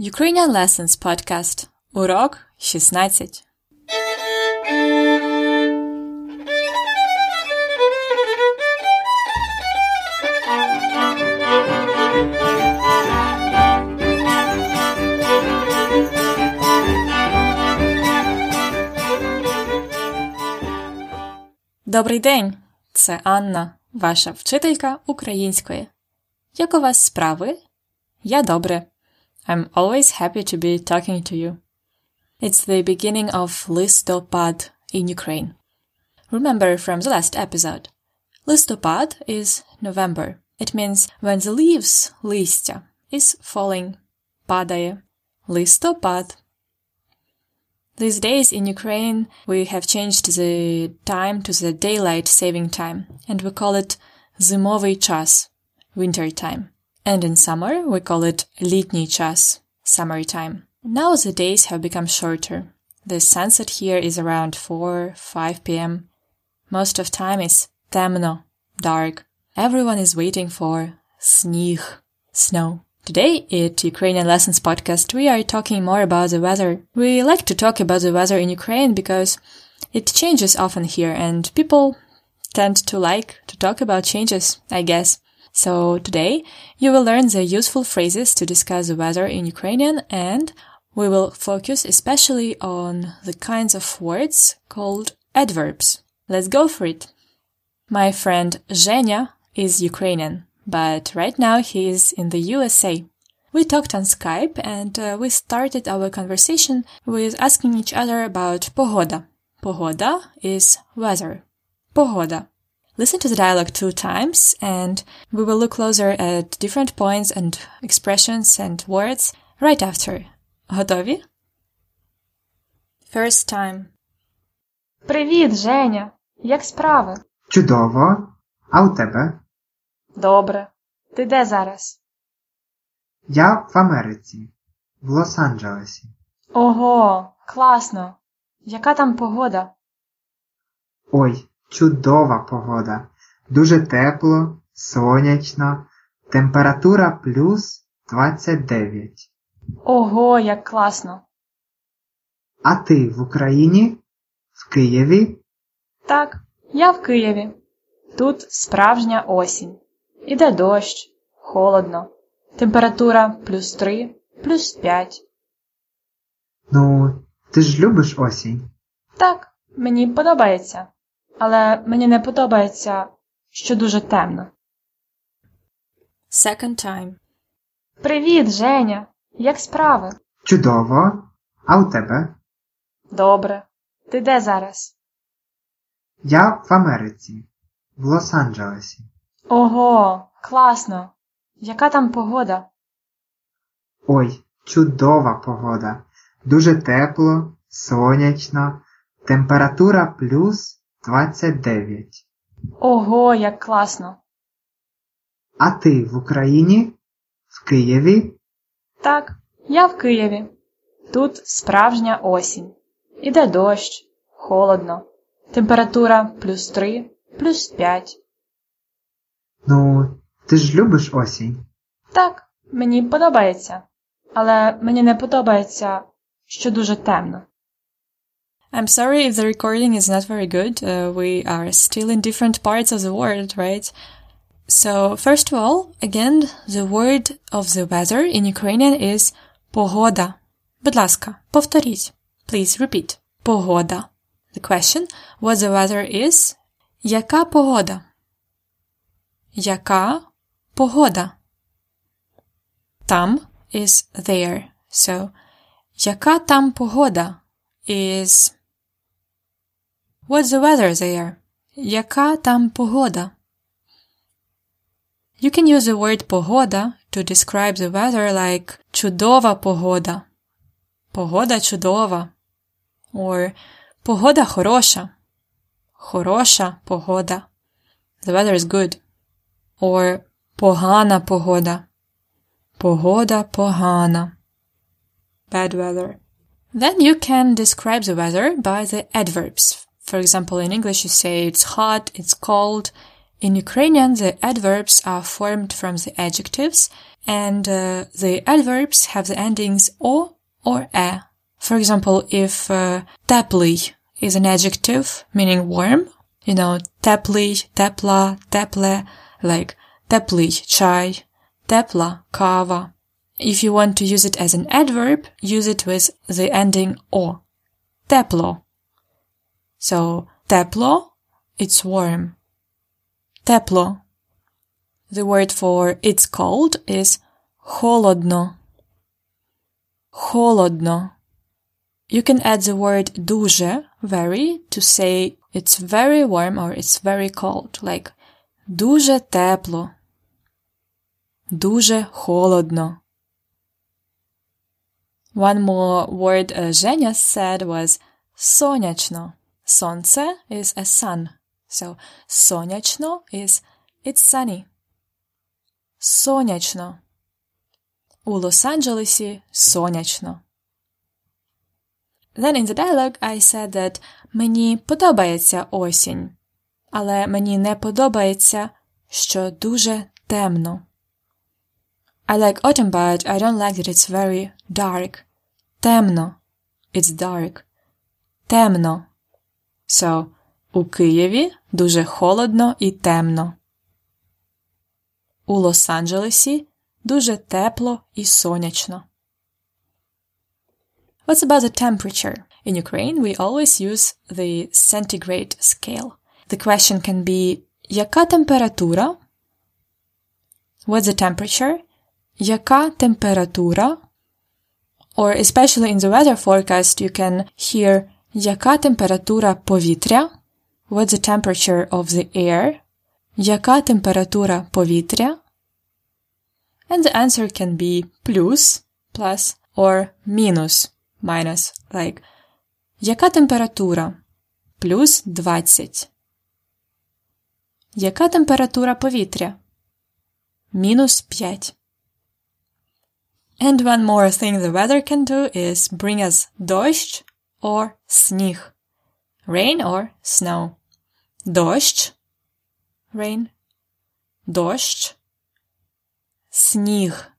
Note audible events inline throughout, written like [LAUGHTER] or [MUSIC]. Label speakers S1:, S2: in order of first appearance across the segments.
S1: Ukrainian Lessons Podcast. Урок 16. Добрий день! Це Анна, ваша вчителька української. Як у вас справи? Я добре. I'm always happy to be talking to you. It's the beginning of Listopad in Ukraine. Remember from the last episode. Listopad is November. It means when the leaves, листя, is falling. Падає. Listopad. These days in Ukraine, we have changed the time to the daylight saving time, and we call it зимовий час, winter time. and in summer we call it летний час, summer time. Now the days have become shorter. The sunset here is around 4, 5 p.m. Most of time it's темно, dark. Everyone is waiting for snig, snow. Today at Ukrainian Lessons podcast, we are talking more about the weather. We like to talk about the weather in Ukraine because it changes often here and people tend to like to talk about changes, I guess. So today you will learn the useful phrases to discuss the weather in Ukrainian and we will focus especially on the kinds of words called adverbs. Let's go for it. My friend Zhenya is Ukrainian, but right now he is in the USA. We talked on Skype and uh, we started our conversation with asking each other about pogoda. Pogoda is weather. Pogoda. Listen to the dialogue two times and we will look closer at different points and expressions and words right after. Готові? First time.
S2: Привіт, Женя. Як справи?
S3: Чудово. А у тебе?
S2: Добре. Ти де зараз?
S3: Я в Америці, в Лос-Анджелесі.
S2: Ого, класно. Яка там погода?
S3: Ой, чудова погода. Дуже тепло, сонячно, температура плюс 29.
S2: Ого, як класно.
S3: А ти в Україні? В Києві?
S2: Так, я в Києві. Тут справжня осінь. Іде дощ, холодно. Температура плюс 3, плюс 5.
S3: Ну, ти ж любиш осінь.
S2: Так, мені подобається. Але мені не подобається, що дуже темно.
S1: Second time.
S2: Привіт, Женя. Як справи?
S3: Чудово. А у тебе?
S2: Добре. Ти де зараз?
S3: Я в Америці, в Лос-Анджелесі.
S2: Ого, класно. Яка там погода?
S3: Ой, чудова погода. Дуже тепло, сонячно, температура плюс 29.
S2: Ого, як класно.
S3: А ти в Україні? В Києві?
S2: Так, я в Києві. Тут справжня осінь. Іде дощ, холодно. Температура плюс 3, плюс 5.
S3: Ну, ти ж любиш осінь.
S2: Так, мені подобається. Але мені не подобається, що дуже темно.
S1: I'm sorry if the recording is not very good. Uh, we are still in different parts of the world, right? So, first of all, again, the word of the weather in Ukrainian is погода. Будь ласка, повторіть. Please repeat. Погода. The question, what the weather is, яка погода? Яка погода? Там is there. So, яка там погода is What's the weather there? Яка там погода? You can use the word погода to describe the weather like чудова погода. Погода чудова. Or погода хороша. Хороша погода. The weather is good. Or погана погода. Погода погана. Bad weather. Then you can describe the weather by the adverbs. For example, in English, you say it's hot, it's cold. In Ukrainian, the adverbs are formed from the adjectives and uh, the adverbs have the endings o or e. For example, if uh, "teply" is an adjective meaning warm, you know, "teply," tepla, teple, like "teply" chai, tepla kava. If you want to use it as an adverb, use it with the ending o. Teplo So, тепло, it's warm. Тепло. The word for it's cold is холодно. Холодно. You can add the word дуже, very, to say it's very warm or it's very cold, like дуже тепло. Дуже холодно. One more word uh, Zhenya said was сонячно. Сонце is a sun. So сонячно is it's sunny. Сонячно. У Лос-Анджелесі сонячно. Then in the dialogue I said that мені подобається осінь, але мені не подобається, що дуже темно. I like autumn, but I don't like that it's very dark. Темно. It's dark. Темно. So, у Києві дуже холодно і темно. У Лос-Анджелесі дуже тепло і сонячно. What's about the temperature? In Ukraine, we always use the centigrade scale. The question can be яка температура? What's the temperature? Яка температура? Or especially in the weather forecast, you can hear яка температура повітря? What's the temperature of the air? Яка температура повітря? And the answer can be плюс, plus, or мінус, minus, like Яка температура? Плюс 20. Яка температура повітря? Мінус 5. And one more thing the weather can do is bring us дощ or сніг. Rain or snow. Дощ. Rain. Дощ. Сніг.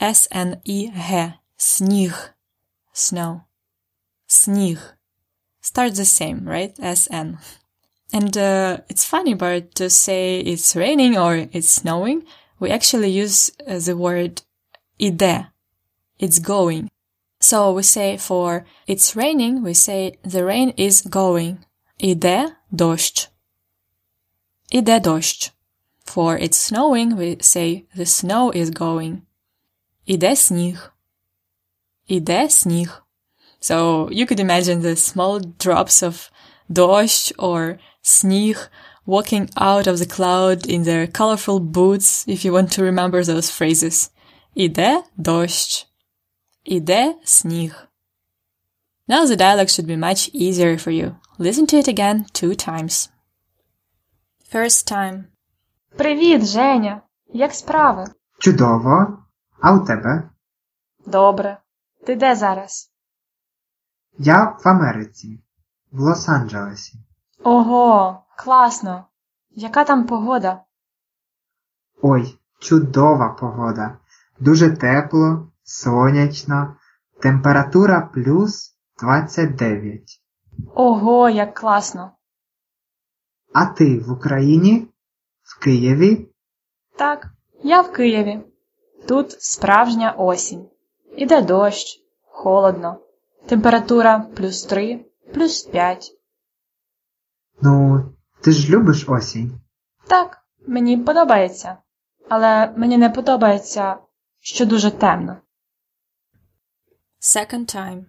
S1: S-N-E-G. Сніг. Snow. Сніг. Starts the same, right? S-N. And uh, it's funny, but to say it's raining or it's snowing, we actually use uh, the word іде. It's going. So we say for it's raining, we say the rain is going. Іде дощ. Іде дощ. For it's snowing, we say the snow is going. Іде сніг. Іде сніг. So you could imagine the small drops of дощ or сніг walking out of the cloud in their colorful boots if you want to remember those phrases. Іде дощ. Іде сніг. Now the dialogue should be much easier for you. Listen to it again two times. First time.
S2: Привіт, Женя. Як справи?
S3: Чудово. А у тебе?
S2: Добре. Ти де зараз?
S3: Я в Америці, в Лос-Анджелесі.
S2: Ого, класно. Яка там погода?
S3: Ой, чудова погода. Дуже тепло, сонячно, температура плюс 29.
S2: Ого, як класно.
S3: А ти в Україні? В Києві?
S2: Так, я в Києві. Тут справжня осінь. Іде дощ, холодно. Температура плюс 3, плюс 5.
S3: Ну, ти ж любиш осінь?
S2: Так, мені подобається. Але мені не подобається, що дуже темно.
S1: Second time.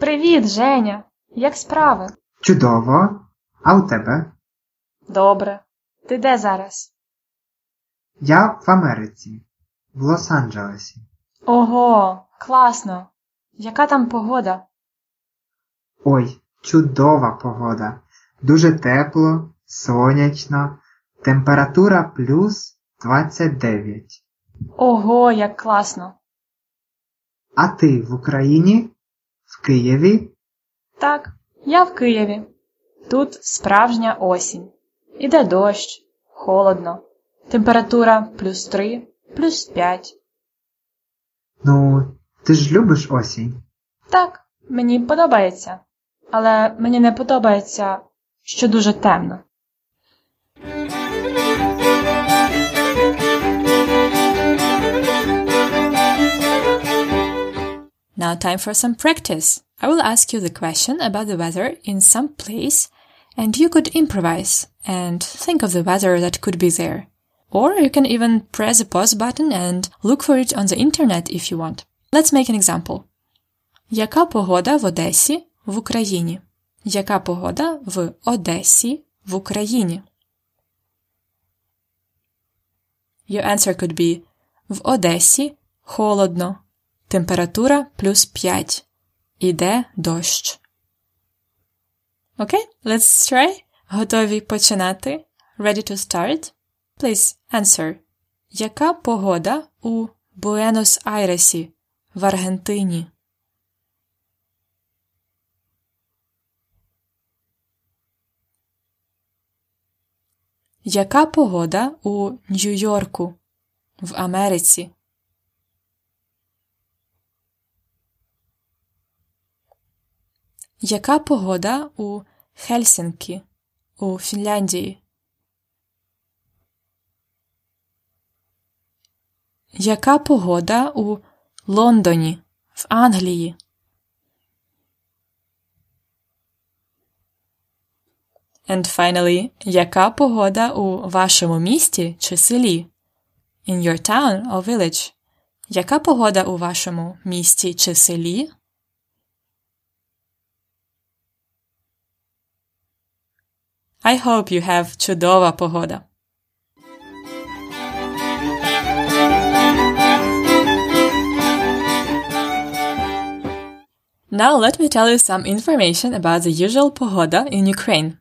S2: Привіт, Женя. Як справи?
S3: Чудово. А у тебе?
S2: Добре. Ти де зараз?
S3: Я в Америці, в Лос-Анджелесі.
S2: Ого, класно. Яка там погода?
S3: Ой, чудова погода. Дуже тепло, сонячно, температура плюс 29.
S2: Ого, як класно.
S3: А ти в Україні? В Києві?
S2: Так, я в Києві. Тут справжня осінь. Іде дощ, холодно. Температура плюс 3, плюс 5.
S3: Ну, ти ж любиш осінь.
S2: Так, мені подобається. Але мені не подобається, що дуже темно.
S1: Now time for some practice. I will ask you the question about the weather in some place and you could improvise and think of the weather that could be there. Or you can even press the pause button and look for it on the internet if you want. Let's make an example. Яка погода в Одесі в Україні? Яка погода в Одесі в Україні? Your answer could be В Одесі холодно. Температура плюс 5. Іде дощ. Okay, let's try. Готові починати? Ready to start? Please answer. Яка погода у Буенос-Айресі в Аргентині? Яка погода у Нью-Йорку в Америці? Яка погода у Хельсинкі у Фінляндії? Яка погода у Лондоні в Англії? And finally, яка погода у вашому місті чи селі? In your town or village. Яка погода у вашому місті чи селі? I hope you have чудова погода. Now let me tell you some information about the usual pogoda in Ukraine.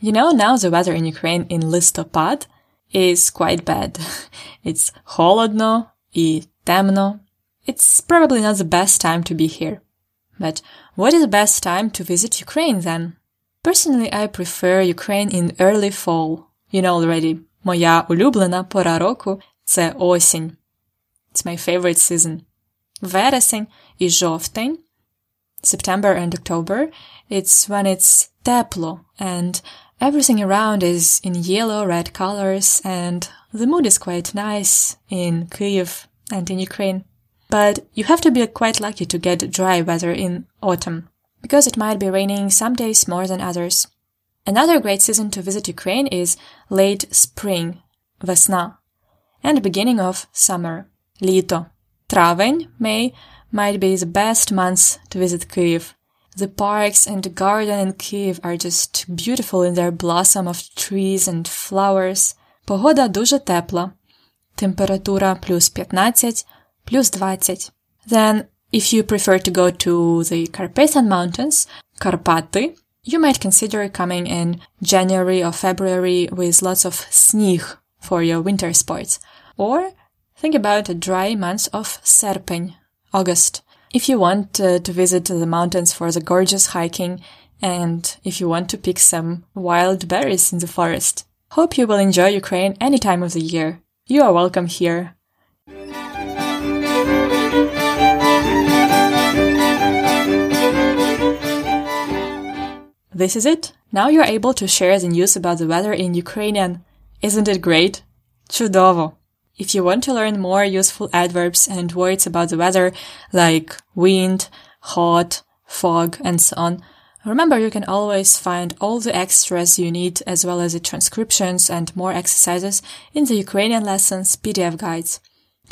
S1: You know now the weather in Ukraine in listopad is quite bad. [LAUGHS] It's холодно и темно. It's probably not the best time to be here. But what is the best time to visit Ukraine then? Personally, I prefer Ukraine in early fall. You know already, моя улюблена пора року – це осінь. It's my favorite season. Вересень і жовтень September and October, it's when it's тепло and everything around is in yellow, red colors and the mood is quite nice in Kyiv and in Ukraine. But you have to be quite lucky to get dry weather in autumn because it might be raining some days more than others. Another great season to visit Ukraine is late spring, весна, and beginning of summer, літо. Травень, May, might be the best months to visit Kyiv. The parks and the garden in Kyiv are just beautiful in their blossom of trees and flowers. Погода дуже тепла. Температура плюс 15, плюс 20. Then, if you prefer to go to the Carpathian Mountains, Karpaty, you might consider coming in January or February with lots of snig for your winter sports. Or think about a dry month of Serpeń, August. If you want uh, to visit the mountains for the gorgeous hiking and if you want to pick some wild berries in the forest. Hope you will enjoy Ukraine any time of the year. You are welcome here. This is it. Now you're able to share the news about the weather in Ukrainian. Isn't it great? Чудово! If you want to learn more useful adverbs and words about the weather, like wind, hot, fog, and so on, remember you can always find all the extras you need as well as the transcriptions and more exercises in the Ukrainian lessons PDF guides.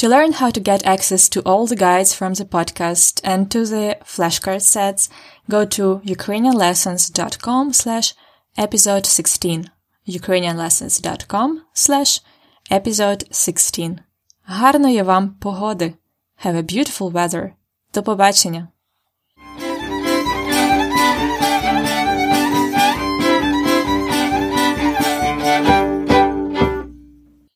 S1: To learn how to get access to all the guides from the podcast and to the flashcard sets, go to ukrainianlessons.com slash episode 16. ukrainianlessons.com slash Episode 16. Гарної вам погоди. Have a beautiful weather. До побачення.